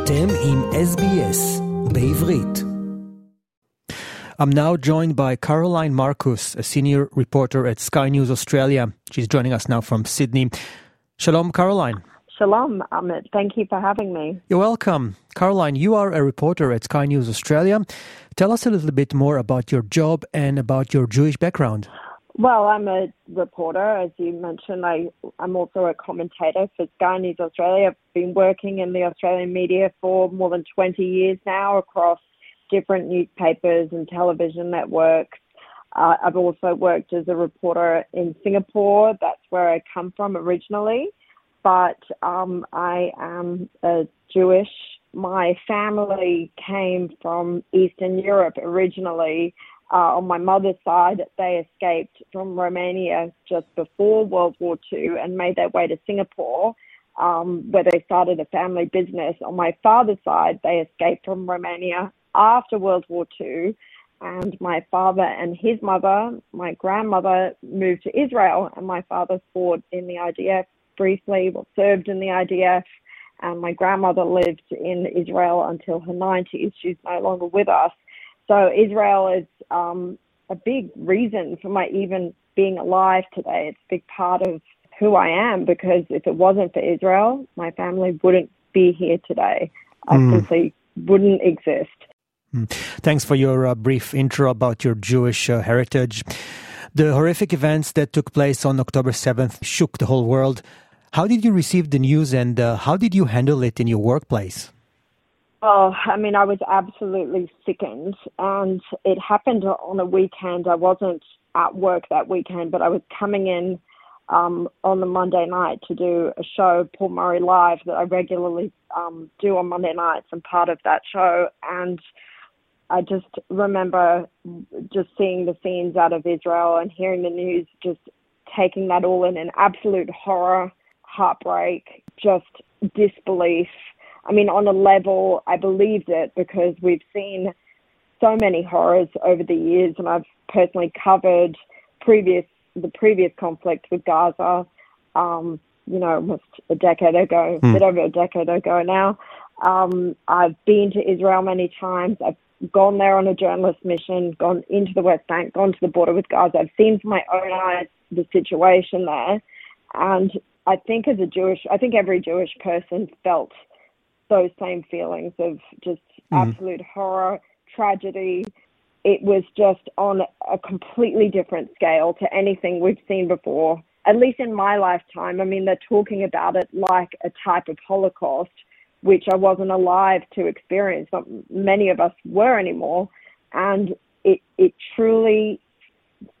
אתם עם SBS בעברית. I'm now joined by Caroline Marcus, a senior reporter at Sky News Australia. She's joining us now from Sydney. Shalom, Caroline. Shalom, Amit. Thank you for having me. You're welcome. Caroline, you are a reporter at Sky News Australia. Tell us a little bit more about your job and about your Jewish background. Well, I'm a reporter, as you mentioned. I, I'm also a commentator for Sky News Australia. I've been working in the Australian media for more than 20 years now across different newspapers and television networks. Uh, I've also worked as a reporter in Singapore. That's where I come from originally. But um, I am a Jewish. My family came from Eastern Europe originally uh, on my mother's side, they escaped from Romania just before World War II and made their way to Singapore, um, where they started a family business. On my father's side, they escaped from Romania after World War II. And my father and his mother, my grandmother, moved to Israel, and my father fought in the IDF briefly, well, served in the IDF, and my grandmother lived in Israel until her 90s. She's no longer with us. So Israel is um, a big reason for my even being alive today. It's a big part of who I am because if it wasn't for Israel, my family wouldn't be here today. I mm. simply wouldn't exist. Mm. Thanks for your uh, brief intro about your Jewish uh, heritage. The horrific events that took place on October 7th shook the whole world. How did you receive the news and uh, how did you handle it in your workplace? Oh, I mean, I was absolutely sickened, and it happened on a weekend. I wasn't at work that weekend, but I was coming in um, on the Monday night to do a show, Paul Murray Live, that I regularly um, do on Monday nights. and part of that show, and I just remember just seeing the scenes out of Israel and hearing the news, just taking that all in, an absolute horror, heartbreak, just disbelief I mean, on a level, I believed it because we've seen so many horrors over the years, and I've personally covered previous the previous conflict with Gaza. Um, you know, almost a decade ago, mm. a bit over a decade ago now. Um, I've been to Israel many times. I've gone there on a journalist mission, gone into the West Bank, gone to the border with Gaza. I've seen for my own eyes the situation there. And I think as a Jewish, I think every Jewish person felt those same feelings of just mm. absolute horror, tragedy. It was just on a completely different scale to anything we've seen before, at least in my lifetime. I mean, they're talking about it like a type of Holocaust, which I wasn't alive to experience, but many of us were anymore. And it, it truly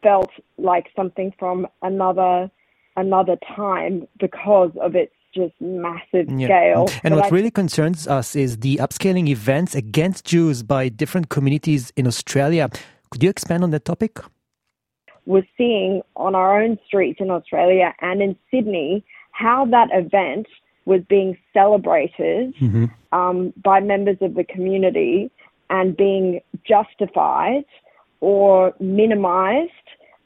felt like something from another another time because of its just massive yeah. scale. And but what I, really concerns us is the upscaling events against Jews by different communities in Australia. Could you expand on that topic? We're seeing on our own streets in Australia and in Sydney how that event was being celebrated mm-hmm. um, by members of the community and being justified or minimized.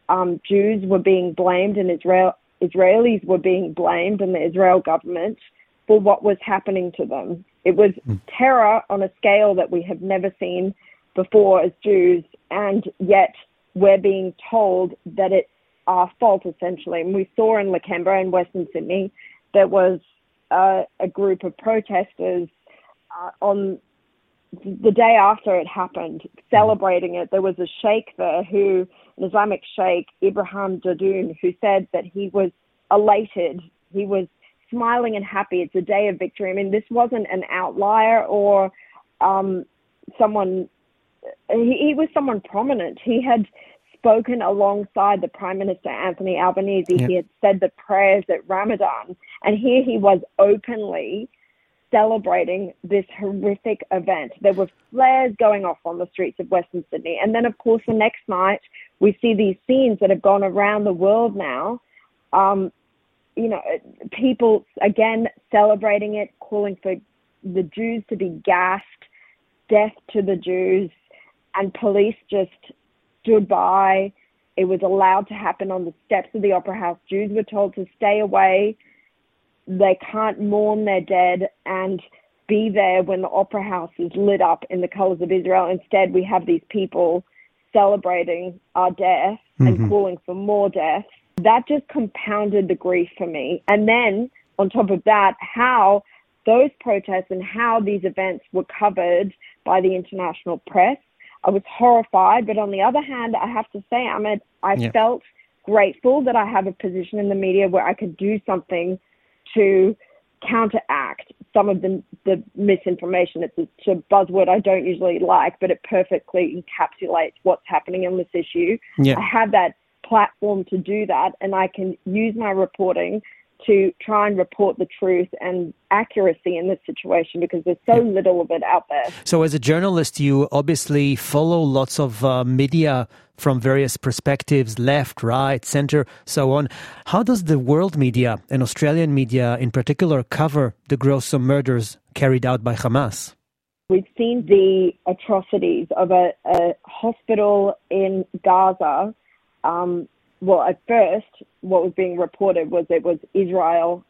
Um, Jews were being blamed and Israel Israelis were being blamed and the Israel government for what was happening to them. It was mm. terror on a scale that we have never seen before as Jews, and yet we're being told that it's our fault essentially. And we saw in Lakemba in Western Sydney there was uh, a group of protesters uh, on the day after it happened, celebrating it, there was a sheikh there who, an Islamic sheikh, Ibrahim Dadoun, who said that he was elated. He was smiling and happy. It's a day of victory. I mean, this wasn't an outlier or um, someone, he, he was someone prominent. He had spoken alongside the Prime Minister Anthony Albanese. Yep. He had said the prayers at Ramadan. And here he was openly celebrating this horrific event. There were flares going off on the streets of Western Sydney. And then, of course, the next night, we see these scenes that have gone around the world now. Um, you know, people again celebrating it, calling for the Jews to be gassed, death to the Jews, and police just stood by. It was allowed to happen on the steps of the Opera House. Jews were told to stay away they can't mourn their dead, and be there when the opera house is lit up in the colors of Israel. Instead, we have these people celebrating our death mm-hmm. and calling for more death. That just compounded the grief for me. And then on top of that, how those protests and how these events were covered by the international press. I was horrified, but on the other hand, I have to say, Amit, I yeah. felt grateful that I have a position in the media where I could do something to counteract some of the, the misinformation. It's a, it's a buzzword I don't usually like, but it perfectly encapsulates what's happening on this issue. Yeah. I have that platform to do that, and I can use my reporting to try and report the truth and accuracy in this situation because there's so yeah. little of it out there. So, as a journalist, you obviously follow lots of uh, media from various perspectives left, right, center, so on. How does the world media and Australian media in particular cover the gruesome murders carried out by Hamas? We've seen the atrocities of a, a hospital in Gaza um, well, at first, what was being reported was it was Israel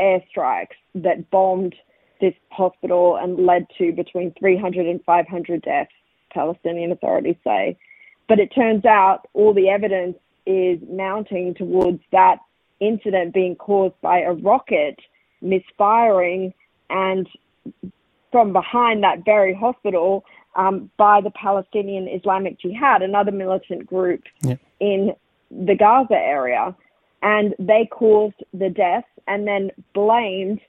airstrikes that bombed this hospital and led to between 300 and 500 deaths, Palestinian authorities say. But it turns out all the evidence is mounting towards that incident being caused by a rocket misfiring and from behind that very hospital um, by the Palestinian Islamic Jihad, another militant group yeah. in the Gaza area, and they caused the deaths and then blamed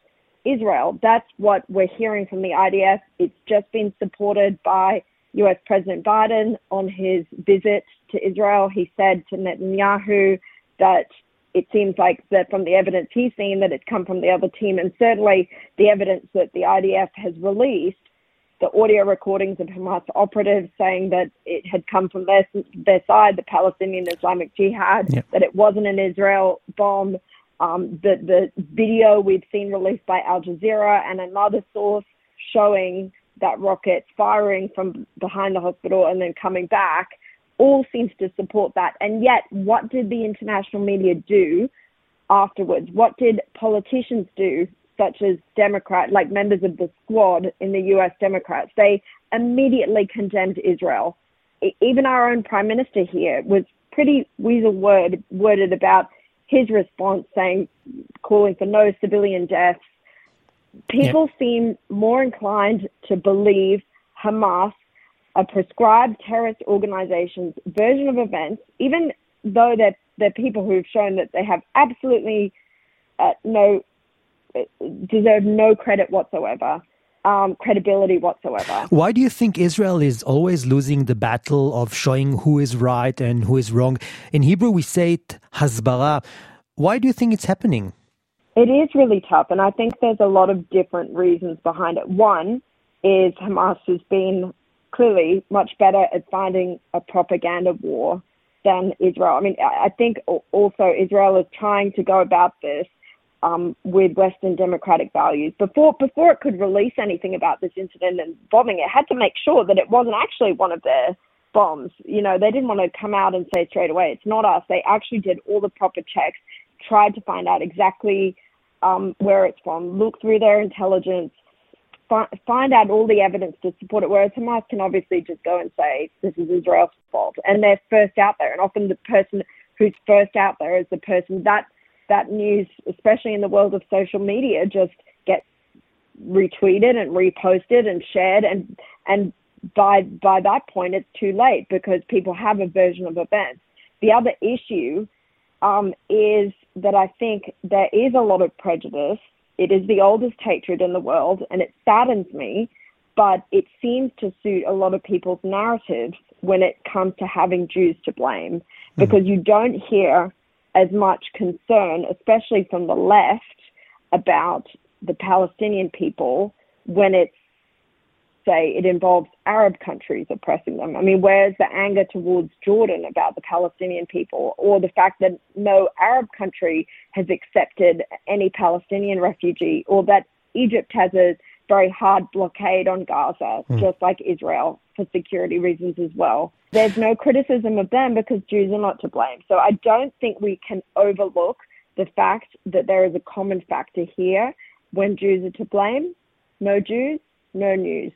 Israel. That's what we're hearing from the IDF. It's just been supported by US President Biden on his visit to Israel. He said to Netanyahu that it seems like that from the evidence he's seen that it's come from the other team and certainly the evidence that the IDF has released the audio recordings of Hamas operatives saying that it had come from their, their side, the Palestinian Islamic Jihad, yep. that it wasn't an Israel bomb. Um, the, the video we've seen released by Al Jazeera and another source showing that rocket firing from behind the hospital and then coming back all seems to support that. And yet, what did the international media do afterwards? What did politicians do such as Democrat, like members of the squad in the US Democrats, they immediately condemned Israel. Even our own prime minister here was pretty weasel word, worded about his response, saying, calling for no civilian deaths. People yeah. seem more inclined to believe Hamas, a prescribed terrorist organization's version of events, even though they're, they're people who've shown that they have absolutely uh, no deserve no credit whatsoever. Um, credibility whatsoever. Why do you think Israel is always losing the battle of showing who is right and who is wrong? In Hebrew, we say it hasbara. Why do you think it's happening? It is really tough, and I think there's a lot of different reasons behind it. One is Hamas has been clearly much better at finding a propaganda war than Israel. I mean, I think also Israel is trying to go about this um, with Western democratic values. Before before it could release anything about this incident and bombing, it had to make sure that it wasn't actually one of their bombs. You know, they didn't want to come out and say straight away, it's not us. They actually did all the proper checks, tried to find out exactly um, where it's from, look through their intelligence, fi- find out all the evidence to support it. Whereas Hamas can obviously just go and say this is Israel's fault, and they're first out there. And often the person who's first out there is the person that that news, especially in the world of social media, just gets retweeted and reposted and shared and and by by that point it's too late because people have a version of events. The other issue um, is that I think there is a lot of prejudice. It is the oldest hatred in the world, and it saddens me. But it seems to suit a lot of people's narratives when it comes to having Jews to blame, mm-hmm. because you don't hear as much concern, especially from the left, about the Palestinian people when it's, say, it involves Arab countries oppressing them. I mean, where's the anger towards Jordan about the Palestinian people, or the fact that no Arab country has accepted any Palestinian refugee, or that Egypt has a very hard blockade on Gaza, mm. just like Israel, for security reasons as well. There's no criticism of them because Jews are not to blame. So I don't think we can overlook the fact that there is a common factor here when Jews are to blame. No Jews, no news.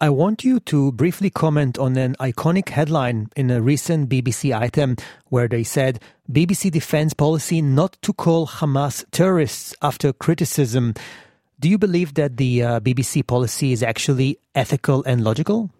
I want you to briefly comment on an iconic headline in a recent BBC item where they said BBC defends policy not to call Hamas terrorists after criticism. Do you believe that the uh, BBC policy is actually ethical and logical?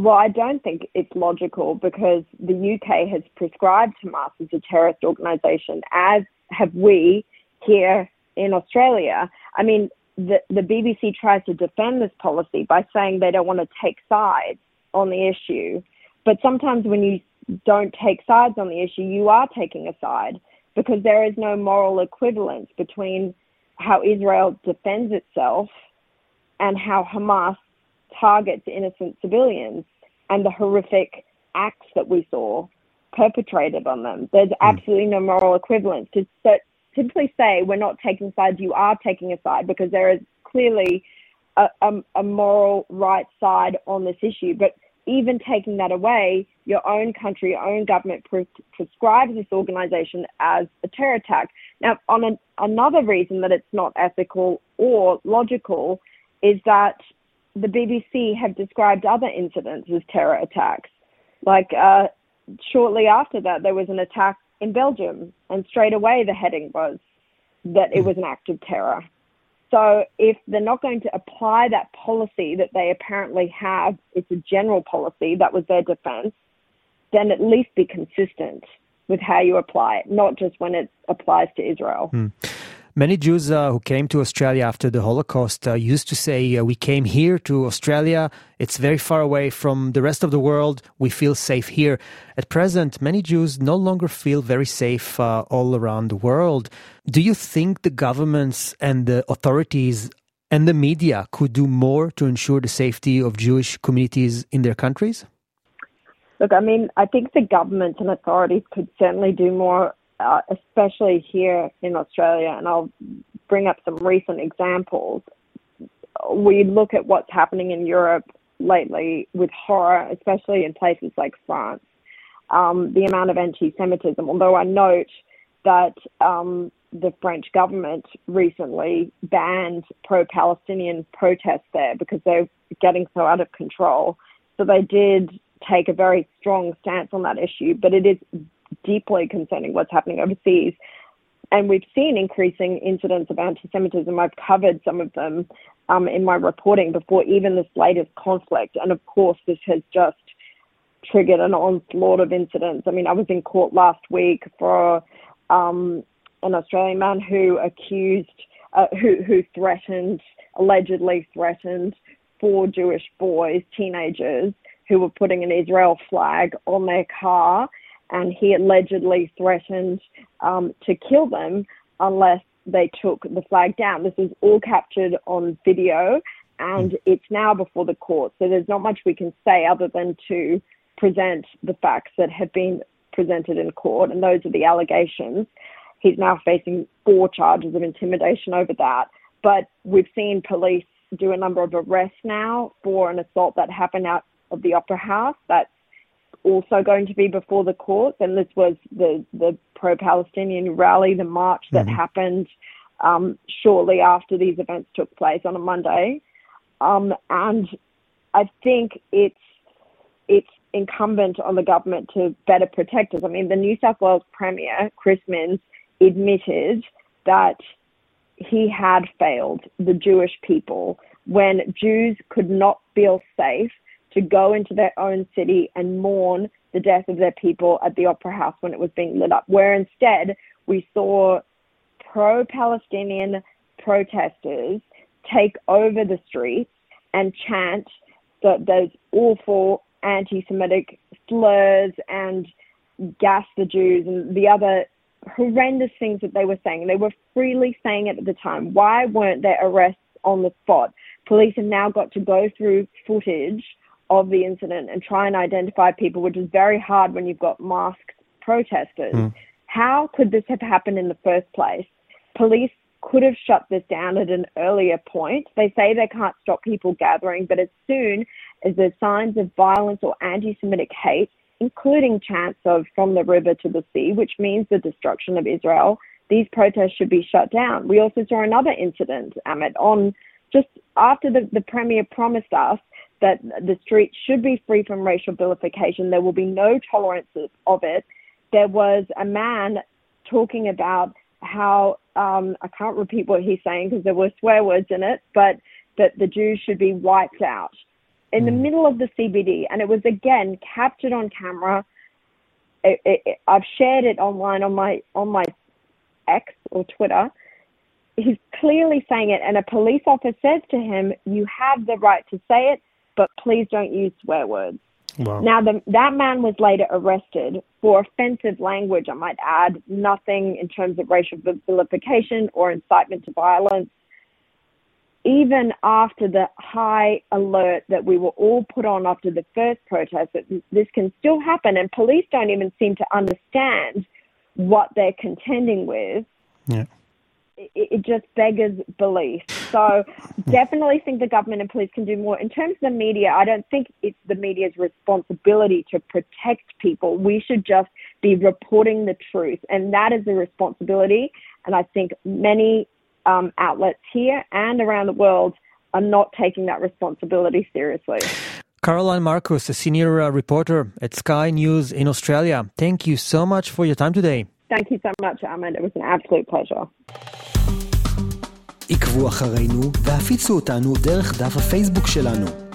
Well, I don't think it's logical because the UK has prescribed Hamas as a terrorist organisation, as have we here in Australia. I mean, the, the BBC tries to defend this policy by saying they don't want to take sides on the issue. But sometimes when you don't take sides on the issue, you are taking a side because there is no moral equivalence between how Israel defends itself and how Hamas targets innocent civilians and the horrific acts that we saw perpetrated on them. There's hmm. absolutely no moral equivalence. To simply say we're not taking sides, you are taking a side because there is clearly a, a, a moral right side on this issue. But even taking that away, your own country, your own government pre- prescribes this organization as a terror attack. Now, on an, another reason that it's not ethical or logical is that the BBC have described other incidents as terror attacks. Like uh, shortly after that, there was an attack in Belgium, and straight away the heading was that it was an act of terror. So if they're not going to apply that policy that they apparently have, it's a general policy, that was their defense, then at least be consistent with how you apply it, not just when it applies to Israel. Hmm. Many Jews uh, who came to Australia after the Holocaust uh, used to say, uh, We came here to Australia. It's very far away from the rest of the world. We feel safe here. At present, many Jews no longer feel very safe uh, all around the world. Do you think the governments and the authorities and the media could do more to ensure the safety of Jewish communities in their countries? Look, I mean, I think the governments and authorities could certainly do more uh, especially here in Australia, and I'll bring up some recent examples. We look at what's happening in Europe lately with horror, especially in places like France. Um, the amount of anti-Semitism, although I note that um, the French government recently banned pro-Palestinian protests there because they're getting so out of control. So they did take a very strong stance on that issue, but it is deeply concerning what's happening overseas. And we've seen increasing incidents of anti Semitism. I've covered some of them um, in my reporting before even this latest conflict. And of course, this has just triggered an onslaught of incidents. I mean, I was in court last week for um, an Australian man who accused, uh, who, who threatened, allegedly threatened four Jewish boys, teenagers, who were putting an Israel flag on their car and he allegedly threatened um, to kill them unless they took the flag down. This is all captured on video and it's now before the court. So there's not much we can say other than to present the facts that have been presented in court, and those are the allegations. He's now facing four charges of intimidation over that. But we've seen police do a number of arrests now for an assault that happened out of the Opera House. That's also going to be before the courts, and this was the the pro-Palestinian rally, the march that mm-hmm. happened um, shortly after these events took place on a Monday, um, and I think it's it's incumbent on the government to better protect us. I mean, the New South Wales Premier Chris Minns admitted that he had failed the Jewish people when Jews could not feel safe to go into their own city and mourn the death of their people at the Opera House when it was being lit up, where instead we saw pro Palestinian protesters take over the streets and chant those awful anti Semitic slurs and gas the Jews and the other horrendous things that they were saying. They were freely saying it at the time. Why weren't there arrests on the spot? Police have now got to go through footage of the incident and try and identify people, which is very hard when you've got masked protesters. Mm. How could this have happened in the first place? Police could have shut this down at an earlier point. They say they can't stop people gathering, but as soon as there's signs of violence or anti Semitic hate, including chants of from the river to the sea, which means the destruction of Israel, these protests should be shut down. We also saw another incident, Amit, on just after the, the Premier promised us that the streets should be free from racial vilification, there will be no tolerance of it, there was a man talking about how, um, I can't repeat what he's saying because there were swear words in it, but that the Jews should be wiped out in the hmm. middle of the CBD. And it was again captured on camera. It, it, I've shared it online on my, on my X or Twitter he's clearly saying it, and a police officer says to him, "You have the right to say it, but please don't use swear words." Wow. Now, the, that man was later arrested for offensive language. I might add, nothing in terms of racial vilification or incitement to violence. Even after the high alert that we were all put on after the first protest, that this can still happen, and police don't even seem to understand what they're contending with. Yeah it, just beggars belief. So definitely think the government and police can do more. In terms of the media, I don't think it's the media's responsibility to protect people. We should just be reporting the truth, and that is a responsibility. And I think many um, outlets here and around the world are not taking that responsibility seriously. Caroline Marcus, a senior uh, reporter at Sky News in Australia. Thank you so much for your time today. Thank you so much, Ahmed. It was an absolute pleasure. עקבו אחרינו והפיצו אותנו דרך דף הפייסבוק שלנו.